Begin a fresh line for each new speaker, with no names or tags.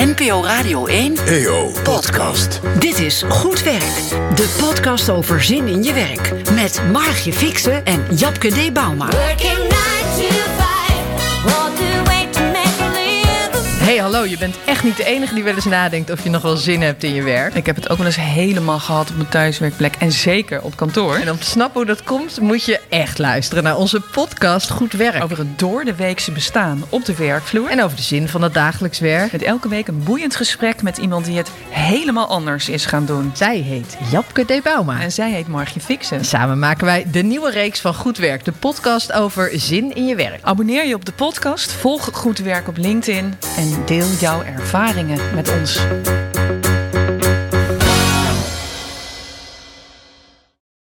NPO Radio 1
EO Podcast.
Dit is Goed Werk, de podcast over zin in je werk. Met Margje Fixen en Japke D. Bauma.
Hey, hallo, je bent echt niet de enige die wel eens nadenkt of je nog wel zin hebt in je werk. Ik heb het ook wel eens helemaal gehad op mijn thuiswerkplek en zeker op kantoor. En om te snappen hoe dat komt, moet je echt luisteren naar onze podcast Goed Werk.
Over het door de weekse bestaan op de werkvloer.
En over de zin van het dagelijks werk.
met elke week een boeiend gesprek met iemand die het helemaal anders is gaan doen.
Zij heet Japke D. Bauma.
En zij heet Margje Fixen.
Samen maken wij de nieuwe reeks van Goed Werk, de podcast over zin in je werk.
Abonneer je op de podcast, volg Goed Werk op LinkedIn en deel jouw ervaringen met ons.